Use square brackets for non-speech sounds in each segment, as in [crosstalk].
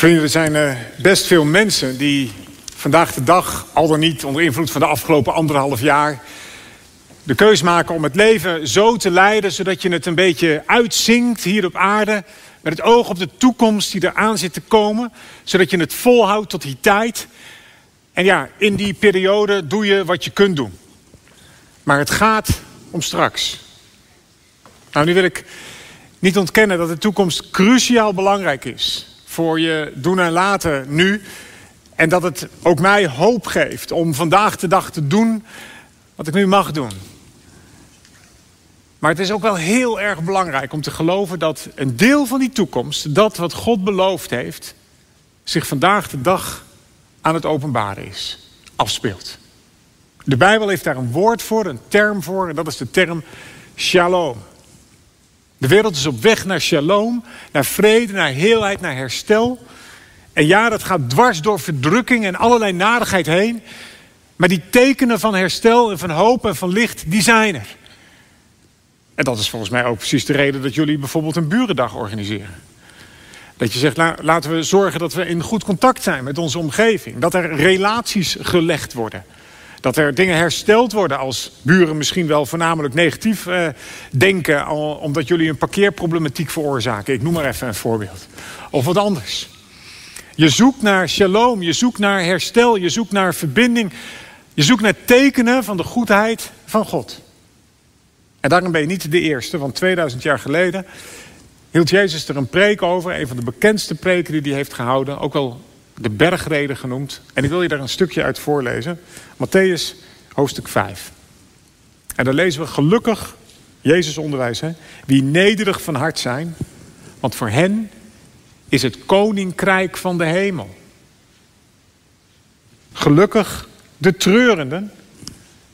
Vrienden, er zijn uh, best veel mensen die vandaag de dag, al dan niet onder invloed van de afgelopen anderhalf jaar, de keus maken om het leven zo te leiden, zodat je het een beetje uitzinkt hier op aarde, met het oog op de toekomst die eraan zit te komen, zodat je het volhoudt tot die tijd. En ja, in die periode doe je wat je kunt doen. Maar het gaat om straks. Nou, nu wil ik niet ontkennen dat de toekomst cruciaal belangrijk is voor je doen en laten nu. En dat het ook mij hoop geeft om vandaag de dag te doen wat ik nu mag doen. Maar het is ook wel heel erg belangrijk om te geloven dat een deel van die toekomst, dat wat God beloofd heeft, zich vandaag de dag aan het openbaren is, afspeelt. De Bijbel heeft daar een woord voor, een term voor, en dat is de term shalom. De wereld is op weg naar shalom, naar vrede, naar heelheid, naar herstel. En ja, dat gaat dwars door verdrukking en allerlei nadigheid heen. Maar die tekenen van herstel en van hoop en van licht, die zijn er. En dat is volgens mij ook precies de reden dat jullie bijvoorbeeld een burendag organiseren. Dat je zegt, laten we zorgen dat we in goed contact zijn met onze omgeving. Dat er relaties gelegd worden. Dat er dingen hersteld worden als buren misschien wel voornamelijk negatief eh, denken... omdat jullie een parkeerproblematiek veroorzaken. Ik noem maar even een voorbeeld. Of wat anders. Je zoekt naar shalom, je zoekt naar herstel, je zoekt naar verbinding. Je zoekt naar tekenen van de goedheid van God. En daarom ben je niet de eerste, want 2000 jaar geleden hield Jezus er een preek over. Een van de bekendste preken die hij heeft gehouden. Ook wel de bergreden genoemd. En ik wil je daar een stukje uit voorlezen. Matthäus hoofdstuk 5. En daar lezen we gelukkig, Jezus onderwijs, hè, wie nederig van hart zijn. Want voor hen is het koninkrijk van de hemel. Gelukkig de treurenden,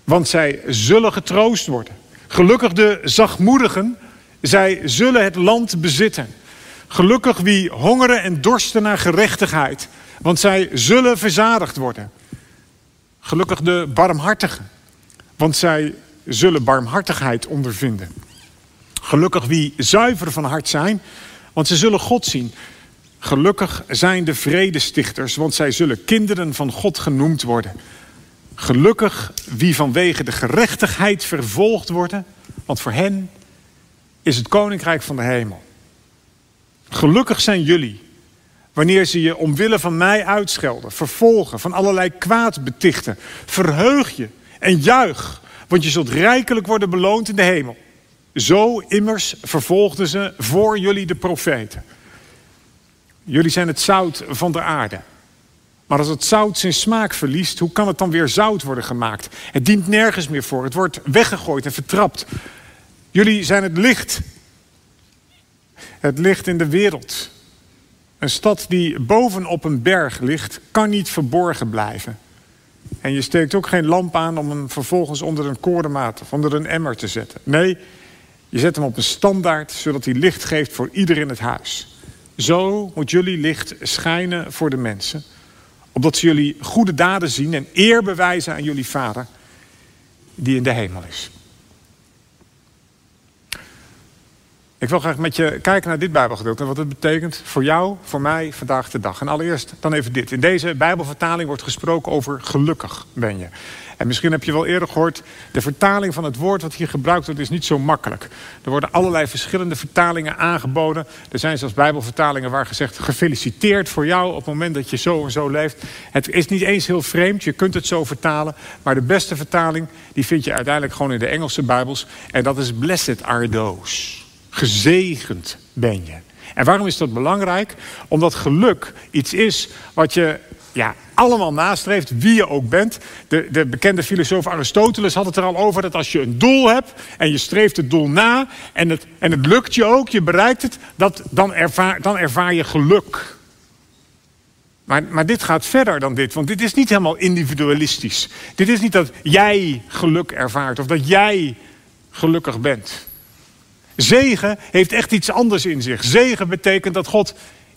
want zij zullen getroost worden. Gelukkig de zachtmoedigen, zij zullen het land bezitten. Gelukkig wie hongeren en dorsten naar gerechtigheid, want zij zullen verzadigd worden. Gelukkig de barmhartigen, want zij zullen barmhartigheid ondervinden. Gelukkig wie zuiver van hart zijn, want ze zullen God zien. Gelukkig zijn de vredestichters, want zij zullen kinderen van God genoemd worden. Gelukkig wie vanwege de gerechtigheid vervolgd worden, want voor hen is het koninkrijk van de hemel. Gelukkig zijn jullie wanneer ze je omwille van mij uitschelden, vervolgen, van allerlei kwaad betichten. Verheug je en juich, want je zult rijkelijk worden beloond in de hemel. Zo immers vervolgden ze voor jullie de profeten. Jullie zijn het zout van de aarde. Maar als het zout zijn smaak verliest, hoe kan het dan weer zout worden gemaakt? Het dient nergens meer voor. Het wordt weggegooid en vertrapt. Jullie zijn het licht. Het licht in de wereld. Een stad die bovenop een berg ligt, kan niet verborgen blijven. En je steekt ook geen lamp aan om hem vervolgens onder een koordenmaat of onder een emmer te zetten. Nee, je zet hem op een standaard, zodat hij licht geeft voor ieder in het huis. Zo moet jullie licht schijnen voor de mensen opdat ze jullie goede daden zien en eer bewijzen aan jullie Vader die in de hemel is. Ik wil graag met je kijken naar dit Bijbelgedeelte en wat het betekent voor jou, voor mij vandaag de dag. En allereerst dan even dit. In deze Bijbelvertaling wordt gesproken over gelukkig ben je. En misschien heb je wel eerder gehoord, de vertaling van het woord wat hier gebruikt wordt is niet zo makkelijk. Er worden allerlei verschillende vertalingen aangeboden. Er zijn zelfs bijbelvertalingen waar gezegd gefeliciteerd voor jou op het moment dat je zo en zo leeft. Het is niet eens heel vreemd, je kunt het zo vertalen. Maar de beste vertaling die vind je uiteindelijk gewoon in de Engelse bijbels. En dat is blessed are those. Gezegend ben je. En waarom is dat belangrijk? Omdat geluk iets is wat je ja, allemaal nastreeft, wie je ook bent. De, de bekende filosoof Aristoteles had het er al over dat als je een doel hebt en je streeft het doel na en het, en het lukt je ook, je bereikt het, dat, dan, ervaar, dan ervaar je geluk. Maar, maar dit gaat verder dan dit, want dit is niet helemaal individualistisch. Dit is niet dat jij geluk ervaart of dat jij gelukkig bent. Zegen heeft echt iets anders in zich. Zegen betekent dat God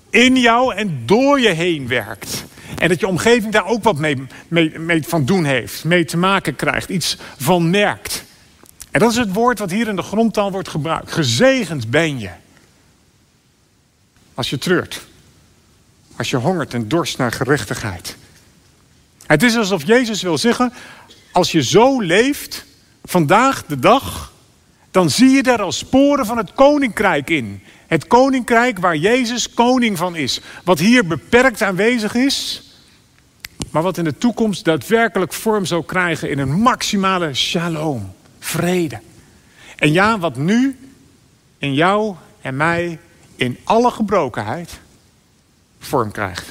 in jou en door je heen werkt. En dat je omgeving daar ook wat mee, mee, van doen heeft, mee te maken krijgt, iets van merkt. En dat is het woord wat hier in de grondtaal wordt gebruikt. Gezegend ben je. Als je treurt. als je hongert en dorst naar gerechtigheid. Het is alsof Jezus wil zeggen, als je zo leeft, vandaag de dag, dan zie je daar al sporen van het koninkrijk in. Het koninkrijk waar Jezus koning van is. Wat hier beperkt aanwezig is, maar wat in de toekomst daadwerkelijk vorm zal krijgen in een maximale shalom, vrede. En ja, wat nu in jou en mij in alle gebrokenheid vorm krijgt.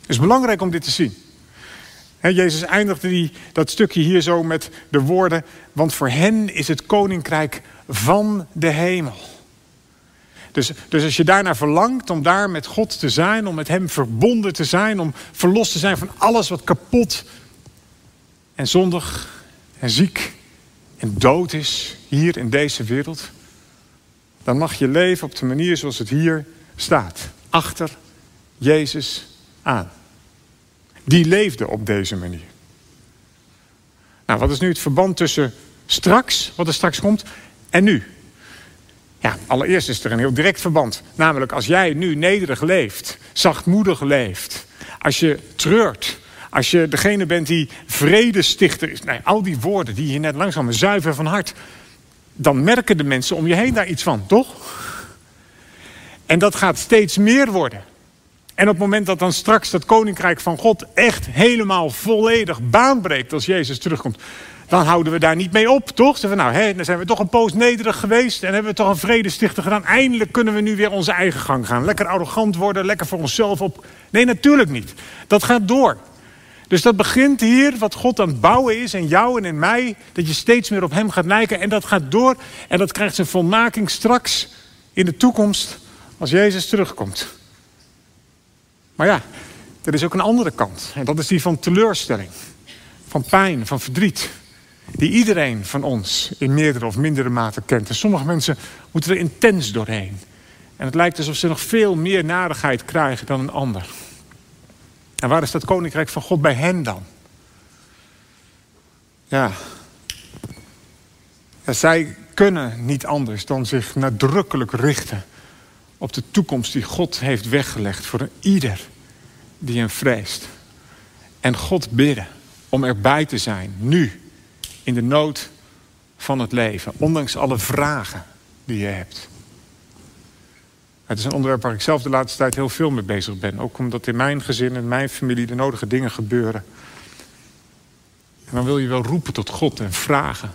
Het is belangrijk om dit te zien. Jezus eindigde die, dat stukje hier zo met de woorden: Want voor hen is het koninkrijk van de hemel. Dus, dus als je daarnaar verlangt om daar met God te zijn, om met Hem verbonden te zijn, om verlost te zijn van alles wat kapot en zondig en ziek en dood is hier in deze wereld, dan mag je leven op de manier zoals het hier staat. Achter Jezus aan. Die leefde op deze manier. Nou, wat is nu het verband tussen straks, wat er straks komt, en nu? Ja, allereerst is er een heel direct verband. Namelijk als jij nu nederig leeft, zachtmoedig leeft, als je treurt, als je degene bent die vredestichter is, al die woorden die je net langzaam zuiver van hart, dan merken de mensen om je heen daar iets van, toch? En dat gaat steeds meer worden. En op het moment dat dan straks dat koninkrijk van God echt helemaal volledig baanbreekt als Jezus terugkomt, dan houden we daar niet mee op, toch? Zeggen we, nou, hè, dan zijn we toch een poos nederig geweest en hebben we toch een vredestichter gedaan. Eindelijk kunnen we nu weer onze eigen gang gaan. Lekker arrogant worden, lekker voor onszelf op. Nee, natuurlijk niet. Dat gaat door. Dus dat begint hier, wat God aan het bouwen is in jou en in mij, dat je steeds meer op Hem gaat lijken. En dat gaat door en dat krijgt zijn volmaking straks in de toekomst als Jezus terugkomt. Maar ja, er is ook een andere kant. En dat is die van teleurstelling, van pijn, van verdriet. Die iedereen van ons in meerdere of mindere mate kent. En sommige mensen moeten er intens doorheen. En het lijkt alsof ze nog veel meer narigheid krijgen dan een ander. En waar is dat koninkrijk van God bij hen dan? Ja. ja zij kunnen niet anders dan zich nadrukkelijk richten op de toekomst die God heeft weggelegd voor ieder die hem vreest. En God bidden om erbij te zijn, nu, in de nood van het leven, ondanks alle vragen die je hebt. Het is een onderwerp waar ik zelf de laatste tijd heel veel mee bezig ben. Ook omdat in mijn gezin en mijn familie de nodige dingen gebeuren. En dan wil je wel roepen tot God en vragen.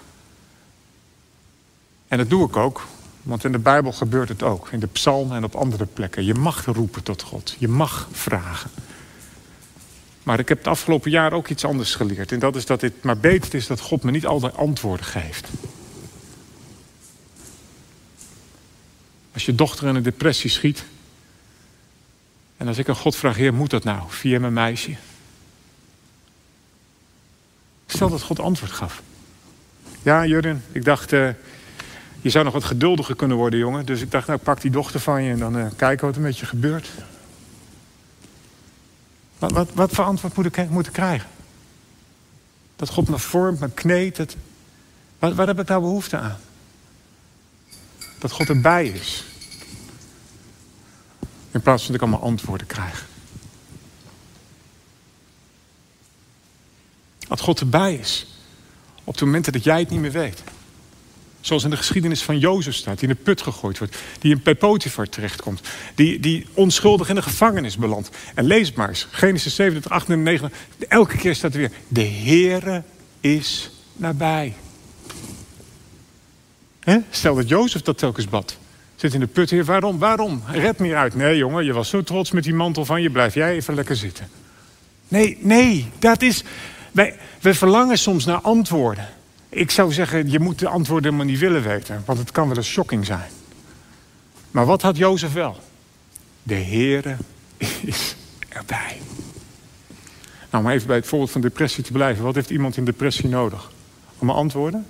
En dat doe ik ook, want in de Bijbel gebeurt het ook. In de psalmen en op andere plekken. Je mag roepen tot God. Je mag vragen. Maar ik heb het afgelopen jaar ook iets anders geleerd. En dat is dat het maar beter is dat God me niet altijd antwoorden geeft. Als je dochter in een depressie schiet. En als ik aan God vraag, Heer, moet dat nou via mijn meisje? Stel dat God antwoord gaf. Ja, Jurgen, ik dacht, uh, je zou nog wat geduldiger kunnen worden, jongen. Dus ik dacht, nou, pak die dochter van je en dan uh, kijken wat er met je gebeurt. Wat, wat, wat voor antwoord moet ik, moet ik krijgen? Dat God me vormt, me kneedt. Waar, waar heb ik nou behoefte aan? Dat God erbij is. In plaats van dat ik allemaal antwoorden krijg. Dat God erbij is. Op de momenten dat jij het niet meer weet. Zoals in de geschiedenis van Jozef staat, die in de put gegooid wordt. Die in Pepotifar terechtkomt. Die, die onschuldig in de gevangenis belandt. En lees maar eens. Genesis 27, 8 en 9. Elke keer staat er weer. De Heere is nabij. Stel dat Jozef dat telkens bad. Zit in de put, heer, waarom? Waarom? Red me uit. Nee, jongen, je was zo trots met die mantel van je. Blijf jij even lekker zitten. Nee, nee, dat is... Wij, wij verlangen soms naar antwoorden. Ik zou zeggen, je moet de antwoorden helemaal niet willen weten. Want het kan wel eens shocking zijn. Maar wat had Jozef wel? De Heere is erbij. Nou, om even bij het voorbeeld van depressie te blijven. Wat heeft iemand in depressie nodig? Om antwoorden?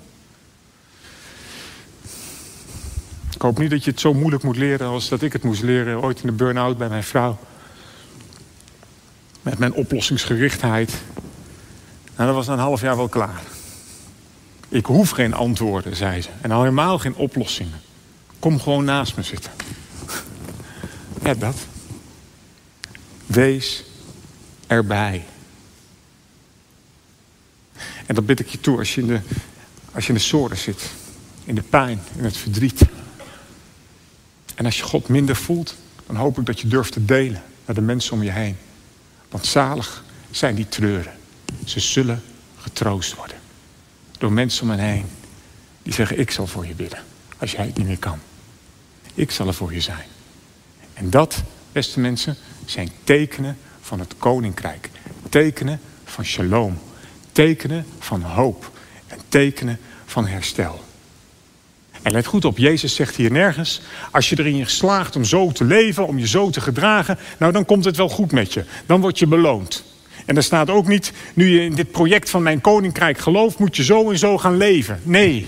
Ik hoop niet dat je het zo moeilijk moet leren als dat ik het moest leren ooit in de burn-out bij mijn vrouw. Met mijn oplossingsgerichtheid. Nou, dat was na een half jaar wel klaar. Ik hoef geen antwoorden, zei ze. En al helemaal geen oplossingen. Kom gewoon naast me zitten. Ja, dat. Wees erbij. En dat bid ik je toe als je in de, als je in de zorgen zit. In de pijn, in het verdriet. En als je God minder voelt, dan hoop ik dat je durft te delen naar de mensen om je heen. Want zalig zijn die treuren. Ze zullen getroost worden. Door mensen om hen heen. Die zeggen, ik zal voor je bidden. Als jij het niet meer kan. Ik zal er voor je zijn. En dat, beste mensen, zijn tekenen van het koninkrijk. Tekenen van shalom. Tekenen van hoop. En tekenen van herstel. En let goed op, Jezus zegt hier nergens, als je erin slaagt om zo te leven, om je zo te gedragen, nou dan komt het wel goed met je. Dan word je beloond. En er staat ook niet, nu je in dit project van mijn koninkrijk gelooft, moet je zo en zo gaan leven. Nee.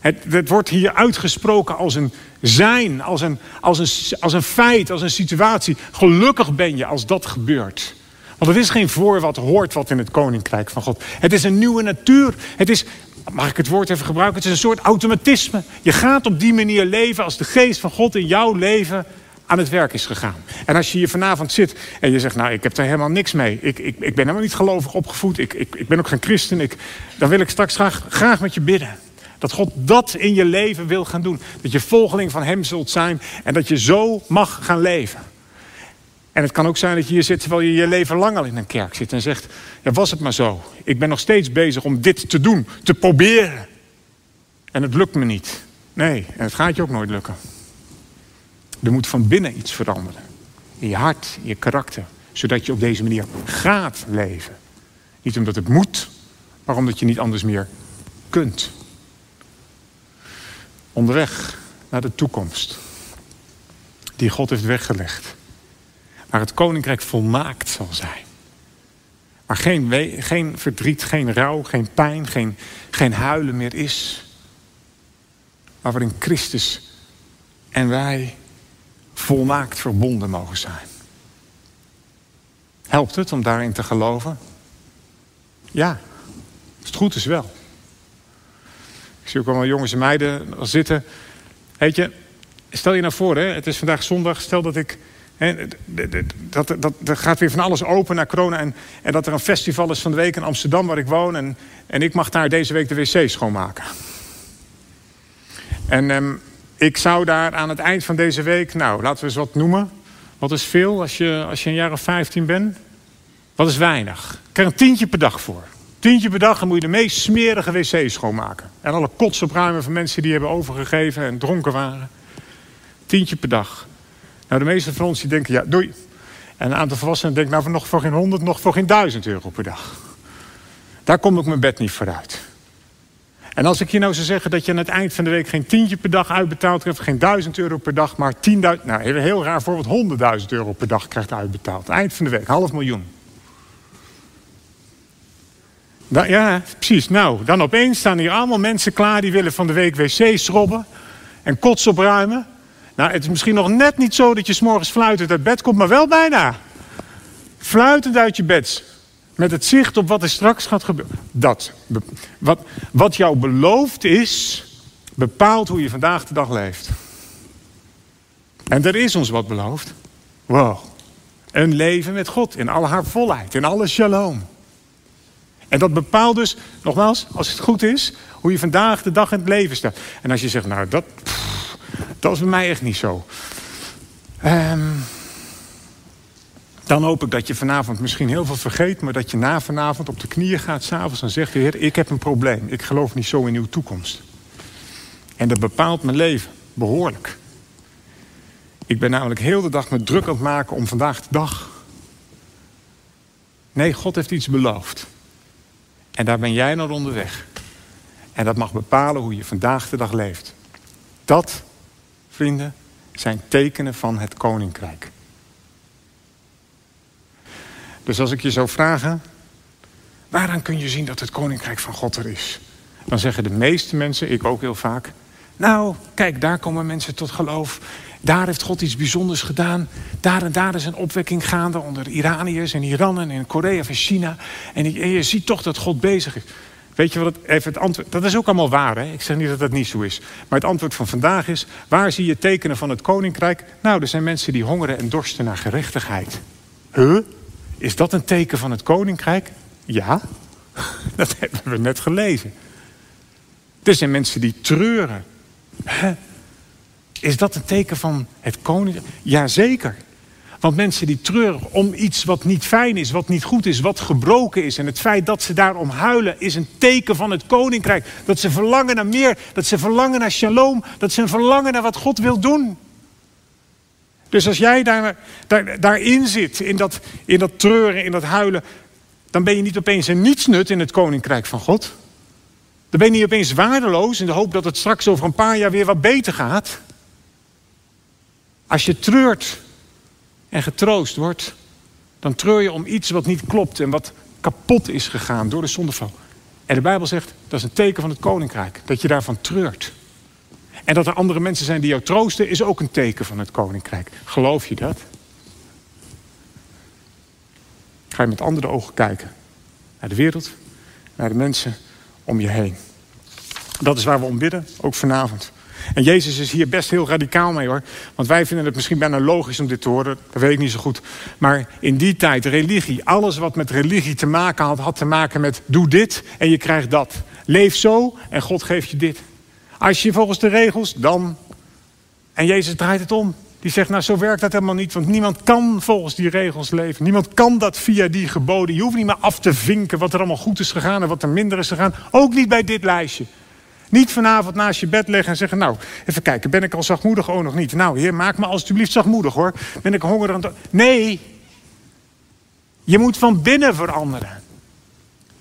Het, het wordt hier uitgesproken als een zijn, als een, als, een, als een feit, als een situatie. Gelukkig ben je als dat gebeurt. Want het is geen voor wat hoort wat in het koninkrijk van God. Het is een nieuwe natuur. Het is, mag ik het woord even gebruiken? Het is een soort automatisme. Je gaat op die manier leven als de geest van God in jouw leven aan het werk is gegaan. En als je hier vanavond zit en je zegt, nou, ik heb daar helemaal niks mee. Ik, ik, ik ben helemaal niet gelovig opgevoed. Ik, ik, ik ben ook geen christen. Ik, dan wil ik straks graag, graag met je bidden. Dat God dat in je leven wil gaan doen. Dat je volgeling van Hem zult zijn en dat je zo mag gaan leven. En het kan ook zijn dat je hier zit terwijl je je leven lang al in een kerk zit en zegt: Ja, was het maar zo. Ik ben nog steeds bezig om dit te doen, te proberen. En het lukt me niet. Nee, en het gaat je ook nooit lukken. Er moet van binnen iets veranderen. In je hart, in je karakter. Zodat je op deze manier gaat leven. Niet omdat het moet, maar omdat je niet anders meer kunt. Onderweg naar de toekomst. Die God heeft weggelegd. Waar het koninkrijk volmaakt zal zijn. Waar geen, geen verdriet, geen rouw, geen pijn, geen, geen huilen meer is. Maar waarin Christus en wij volmaakt verbonden mogen zijn. Helpt het om daarin te geloven? Ja, als het goed is wel. Ik zie ook allemaal jongens en meiden zitten. Weet je, stel je nou voor, hè, het is vandaag zondag. Stel dat ik. Hè, dat, dat, dat, gaat weer van alles open naar corona. En, en dat er een festival is van de week in Amsterdam waar ik woon. En, en ik mag daar deze week de wc schoonmaken. En um, ik zou daar aan het eind van deze week, nou laten we eens wat noemen. Wat is veel als je, als je een jaar of 15 bent? Wat is weinig? Ik krijg een tientje per dag voor. Tientje per dag, dan moet je de meest smerige wc's schoonmaken. En alle kots opruimen van mensen die hebben overgegeven en dronken waren. Tientje per dag. Nou, de meeste van ons die denken, ja, doei. En een aantal volwassenen denken, nou, nog voor geen 100, nog voor geen 1000 euro per dag. Daar kom ik mijn bed niet vooruit. En als ik je nou zou zeggen dat je aan het eind van de week geen tientje per dag uitbetaald krijgt, geen 1000 euro per dag, maar 10.000, nou, heel, heel raar voorbeeld, 100.000 euro per dag krijgt uitbetaald. Eind van de week, half miljoen. ja, precies. Nou, dan opeens staan hier allemaal mensen klaar die willen van de week wc's schrobben en kots opruimen. Nou, het is misschien nog net niet zo dat je s'morgens fluitend uit bed komt, maar wel bijna. Fluitend uit je bed. Met het zicht op wat er straks gaat gebeuren. Dat. Wat, wat jou beloofd is, bepaalt hoe je vandaag de dag leeft. En er is ons wat beloofd. Wow. Een leven met God in al haar volheid, in alle shalom. En dat bepaalt dus, nogmaals, als het goed is, hoe je vandaag de dag in het leven staat. En als je zegt, nou, dat, dat is bij mij echt niet zo. Um, dan hoop ik dat je vanavond misschien heel veel vergeet, maar dat je na vanavond op de knieën gaat s'avonds en zegt: Heer, ik heb een probleem. Ik geloof niet zo in uw toekomst. En dat bepaalt mijn leven behoorlijk. Ik ben namelijk heel de dag me druk aan het maken om vandaag de dag. Nee, God heeft iets beloofd. En daar ben jij naar onderweg. En dat mag bepalen hoe je vandaag de dag leeft. Dat, vrienden, zijn tekenen van het koninkrijk. Dus als ik je zou vragen, waaraan kun je zien dat het koninkrijk van God er is? Dan zeggen de meeste mensen, ik ook heel vaak, nou, kijk, daar komen mensen tot geloof. Daar heeft God iets bijzonders gedaan. Daar en daar is een opwekking gaande onder Iraniërs en Iranen en Korea en China. En je, en je ziet toch dat God bezig is. Weet je wat het, even het antwoord... Dat is ook allemaal waar, hè? Ik zeg niet dat dat niet zo is. Maar het antwoord van vandaag is... Waar zie je tekenen van het koninkrijk? Nou, er zijn mensen die hongeren en dorsten naar gerechtigheid. Huh? Is dat een teken van het koninkrijk? Ja, [laughs] dat hebben we net gelezen. Er zijn mensen die treuren. Is dat een teken van het koninkrijk? Jazeker. Want mensen die treuren om iets wat niet fijn is, wat niet goed is, wat gebroken is. En het feit dat ze daarom huilen is een teken van het koninkrijk. Dat ze verlangen naar meer, dat ze verlangen naar shalom, dat ze verlangen naar wat God wil doen. Dus als jij daar, daar, daarin zit, in dat, in dat treuren, in dat huilen, dan ben je niet opeens een nietsnut in het koninkrijk van God. Dan ben je niet opeens waardeloos in de hoop dat het straks over een paar jaar weer wat beter gaat. Als je treurt en getroost wordt, dan treur je om iets wat niet klopt en wat kapot is gegaan door de zondeval. En de Bijbel zegt, dat is een teken van het koninkrijk, dat je daarvan treurt. En dat er andere mensen zijn die jou troosten, is ook een teken van het koninkrijk. Geloof je dat? Ga je met andere ogen kijken naar de wereld, naar de mensen om je heen. Dat is waar we om bidden, ook vanavond. En Jezus is hier best heel radicaal mee hoor. Want wij vinden het misschien bijna logisch om dit te horen. Dat weet ik niet zo goed. Maar in die tijd, religie, alles wat met religie te maken had, had te maken met doe dit en je krijgt dat. Leef zo en God geeft je dit. Als je volgens de regels, dan. En Jezus draait het om. Die zegt, nou zo werkt dat helemaal niet, want niemand kan volgens die regels leven. Niemand kan dat via die geboden. Je hoeft niet meer af te vinken wat er allemaal goed is gegaan en wat er minder is gegaan. Ook niet bij dit lijstje. Niet vanavond naast je bed leggen en zeggen, nou, even kijken, ben ik al zachtmoedig? Oh, nog niet. Nou, heer, maak me alsjeblieft zachtmoedig hoor. Ben ik hongerig? Nee. Je moet van binnen veranderen.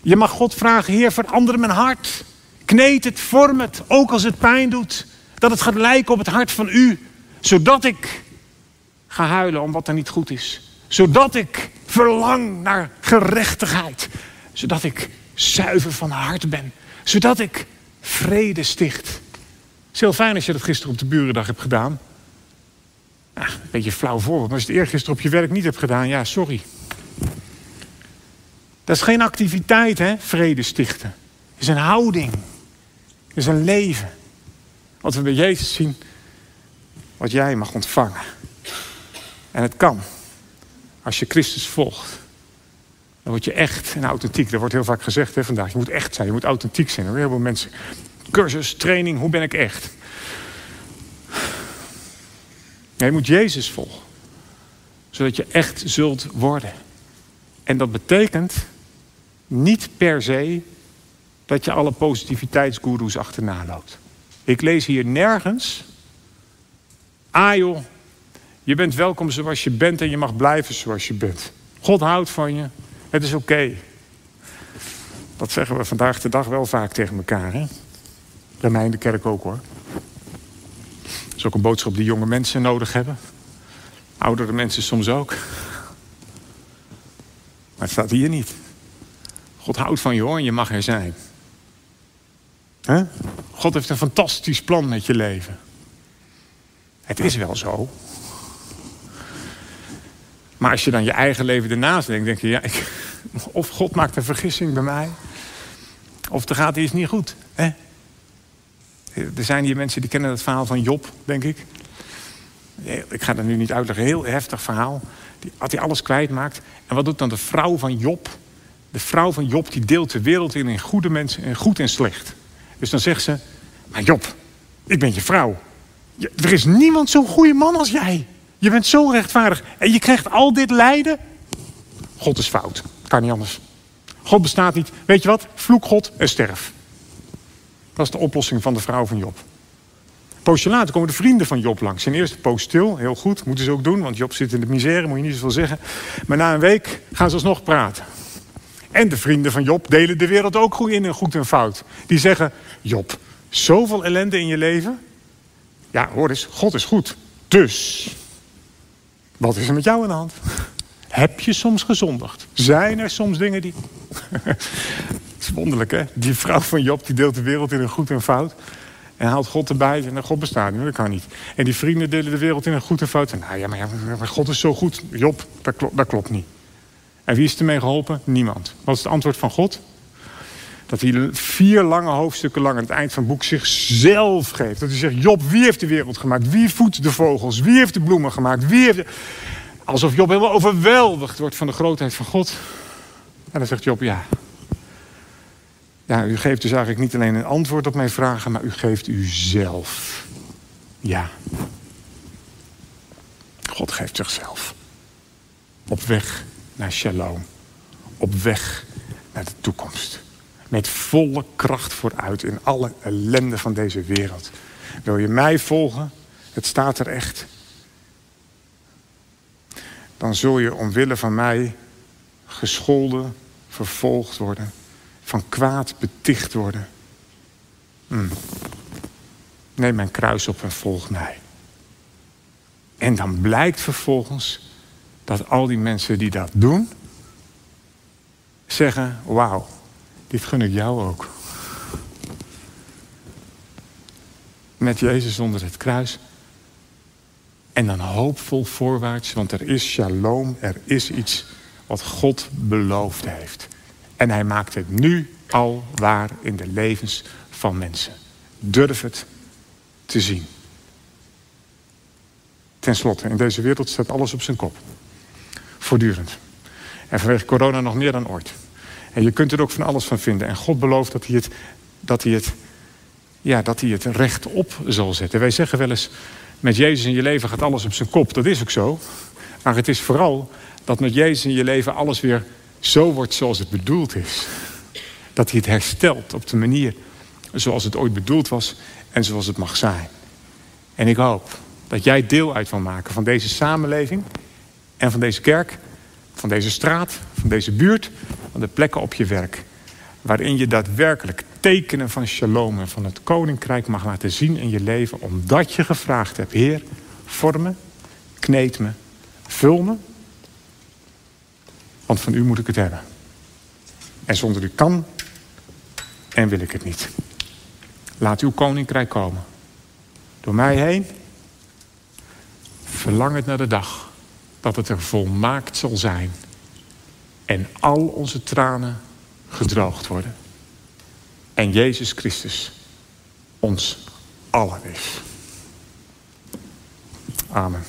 Je mag God vragen, heer, verander mijn hart. Kneed het, vorm het, ook als het pijn doet. Dat het gaat lijken op het hart van u. Zodat ik ga huilen om wat er niet goed is. Zodat ik verlang naar gerechtigheid. Zodat ik zuiver van hart ben. Zodat ik vrede sticht. Het is heel fijn als je dat gisteren op de burendag hebt gedaan. Een beetje flauw voorbeeld, als je het eergisteren op je werk niet hebt gedaan, ja, sorry. Dat is geen activiteit, hè, vrede stichten. Is een houding. Is een leven. Wat we bij Jezus zien, wat jij mag ontvangen. En het kan. Als je Christus volgt. Dan word je echt en authentiek. Dat wordt heel vaak gezegd hè, vandaag. Je moet echt zijn, je moet authentiek zijn. Er heel veel mensen. Cursus, training, hoe ben ik echt? je moet Jezus volgen. Zodat je echt zult worden. En dat betekent niet per se dat je alle positiviteitsgoeroes achterna loopt. Ik lees hier nergens. Ah joh, je bent welkom zoals je bent en je mag blijven zoals je bent. God houdt van je. Het is oké. Dat zeggen we vandaag de dag wel vaak tegen elkaar. Hè? Bij mij in de kerk ook hoor. Dat is ook een boodschap die jonge mensen nodig hebben. Oudere mensen soms ook. Maar het staat hier niet. God houdt van je hoor en je mag er zijn. God heeft een fantastisch plan met je leven. Het is wel zo. Maar als je dan je eigen leven ernaast denkt, denk je, ja, ik, of God maakt een vergissing bij mij, of er gaat iets niet goed. Er zijn hier mensen die kennen het verhaal van Job, denk ik. Ik ga dat nu niet uitleggen, heel heftig verhaal. Die, had hij alles kwijtmaakt. En wat doet dan de vrouw van Job? De vrouw van Job die deelt de wereld in in goede mensen en goed en slecht. Dus dan zegt ze, maar Job, ik ben je vrouw. er is niemand zo'n goede man als jij. Je bent zo rechtvaardig. En je krijgt al dit lijden. God is fout. Kan niet anders. God bestaat niet. Weet je wat? Vloek God en sterf. Dat is de oplossing van de vrouw van Job. poosje later komen de vrienden van Job langs. In eerste poos stil, heel goed, moeten ze ook doen, want Job zit in de misère, moet je niet zoveel zeggen. Maar na een week gaan ze alsnog praten. En de vrienden van Job delen de wereld ook goed in in goed en fout. Die zeggen, Job, zoveel ellende in je leven. Ja, hoor eens, God is goed. Dus, wat is er met jou aan de hand? Heb je soms gezondigd? Zijn er soms dingen die... [laughs] Het is wonderlijk, hè? Die vrouw van Job die deelt de wereld in een goed en fout. En haalt God erbij en God bestaat niet. Dat kan niet. En die vrienden delen de wereld in een goed en fout. En, nou ja, maar, God is zo goed. Job, dat dat klopt niet. En wie is ermee geholpen? Niemand. Wat is het antwoord van God? Dat hij vier lange hoofdstukken lang aan het eind van het boek zichzelf geeft. Dat hij zegt, Job, wie heeft de wereld gemaakt? Wie voedt de vogels? Wie heeft de bloemen gemaakt? Wie heeft alsof Job helemaal overweldigd wordt van de grootheid van God. En dan zegt Job, ja. Ja, u geeft dus eigenlijk niet alleen een antwoord op mijn vragen, maar u geeft u zelf. Ja. God geeft zichzelf. Op weg naar shalom. Op weg naar de toekomst. Met volle kracht vooruit in alle ellende van deze wereld. Wil je mij volgen? Het staat er echt. Dan zul je omwille van mij gescholden, vervolgd worden, van kwaad beticht worden. Hmm. Neem mijn kruis op en volg mij. En dan blijkt vervolgens dat al die mensen die dat doen, zeggen: Wauw, dit gun ik jou ook. Met Jezus onder het kruis. En dan hoopvol voorwaarts, want er is shalom, er is iets wat God beloofd heeft. En hij maakt het nu al waar in de levens van mensen. Durf het te zien. Ten slotte, in deze wereld staat alles op zijn kop. Voortdurend. En vanwege corona nog meer dan ooit. En je kunt er ook van alles van vinden. En God belooft dat hij het, dat hij het, ja, dat hij het rechtop zal zetten. Wij zeggen wel eens, met Jezus in je leven gaat alles op zijn kop. Dat is ook zo. Maar het is vooral dat met Jezus in je leven alles weer zo wordt zoals het bedoeld is. Dat hij het herstelt op de manier zoals het ooit bedoeld was en zoals het mag zijn. En ik hoop dat jij deel uit wil maken van deze samenleving en van deze kerk, van deze straat, van deze buurt, van de plekken op je werk. Waarin je daadwerkelijk tekenen van shalom en van het koninkrijk mag laten zien in je leven, omdat je gevraagd hebt: Heer, vorm me, kneed me, vul me. Want van u moet ik het hebben. En zonder u kan en wil ik het niet. Laat uw koninkrijk komen. Door mij heen. Verlang het naar de dag dat het er volmaakt zal zijn. En al onze tranen gedroogd worden. En Jezus Christus ons allen is. Amen.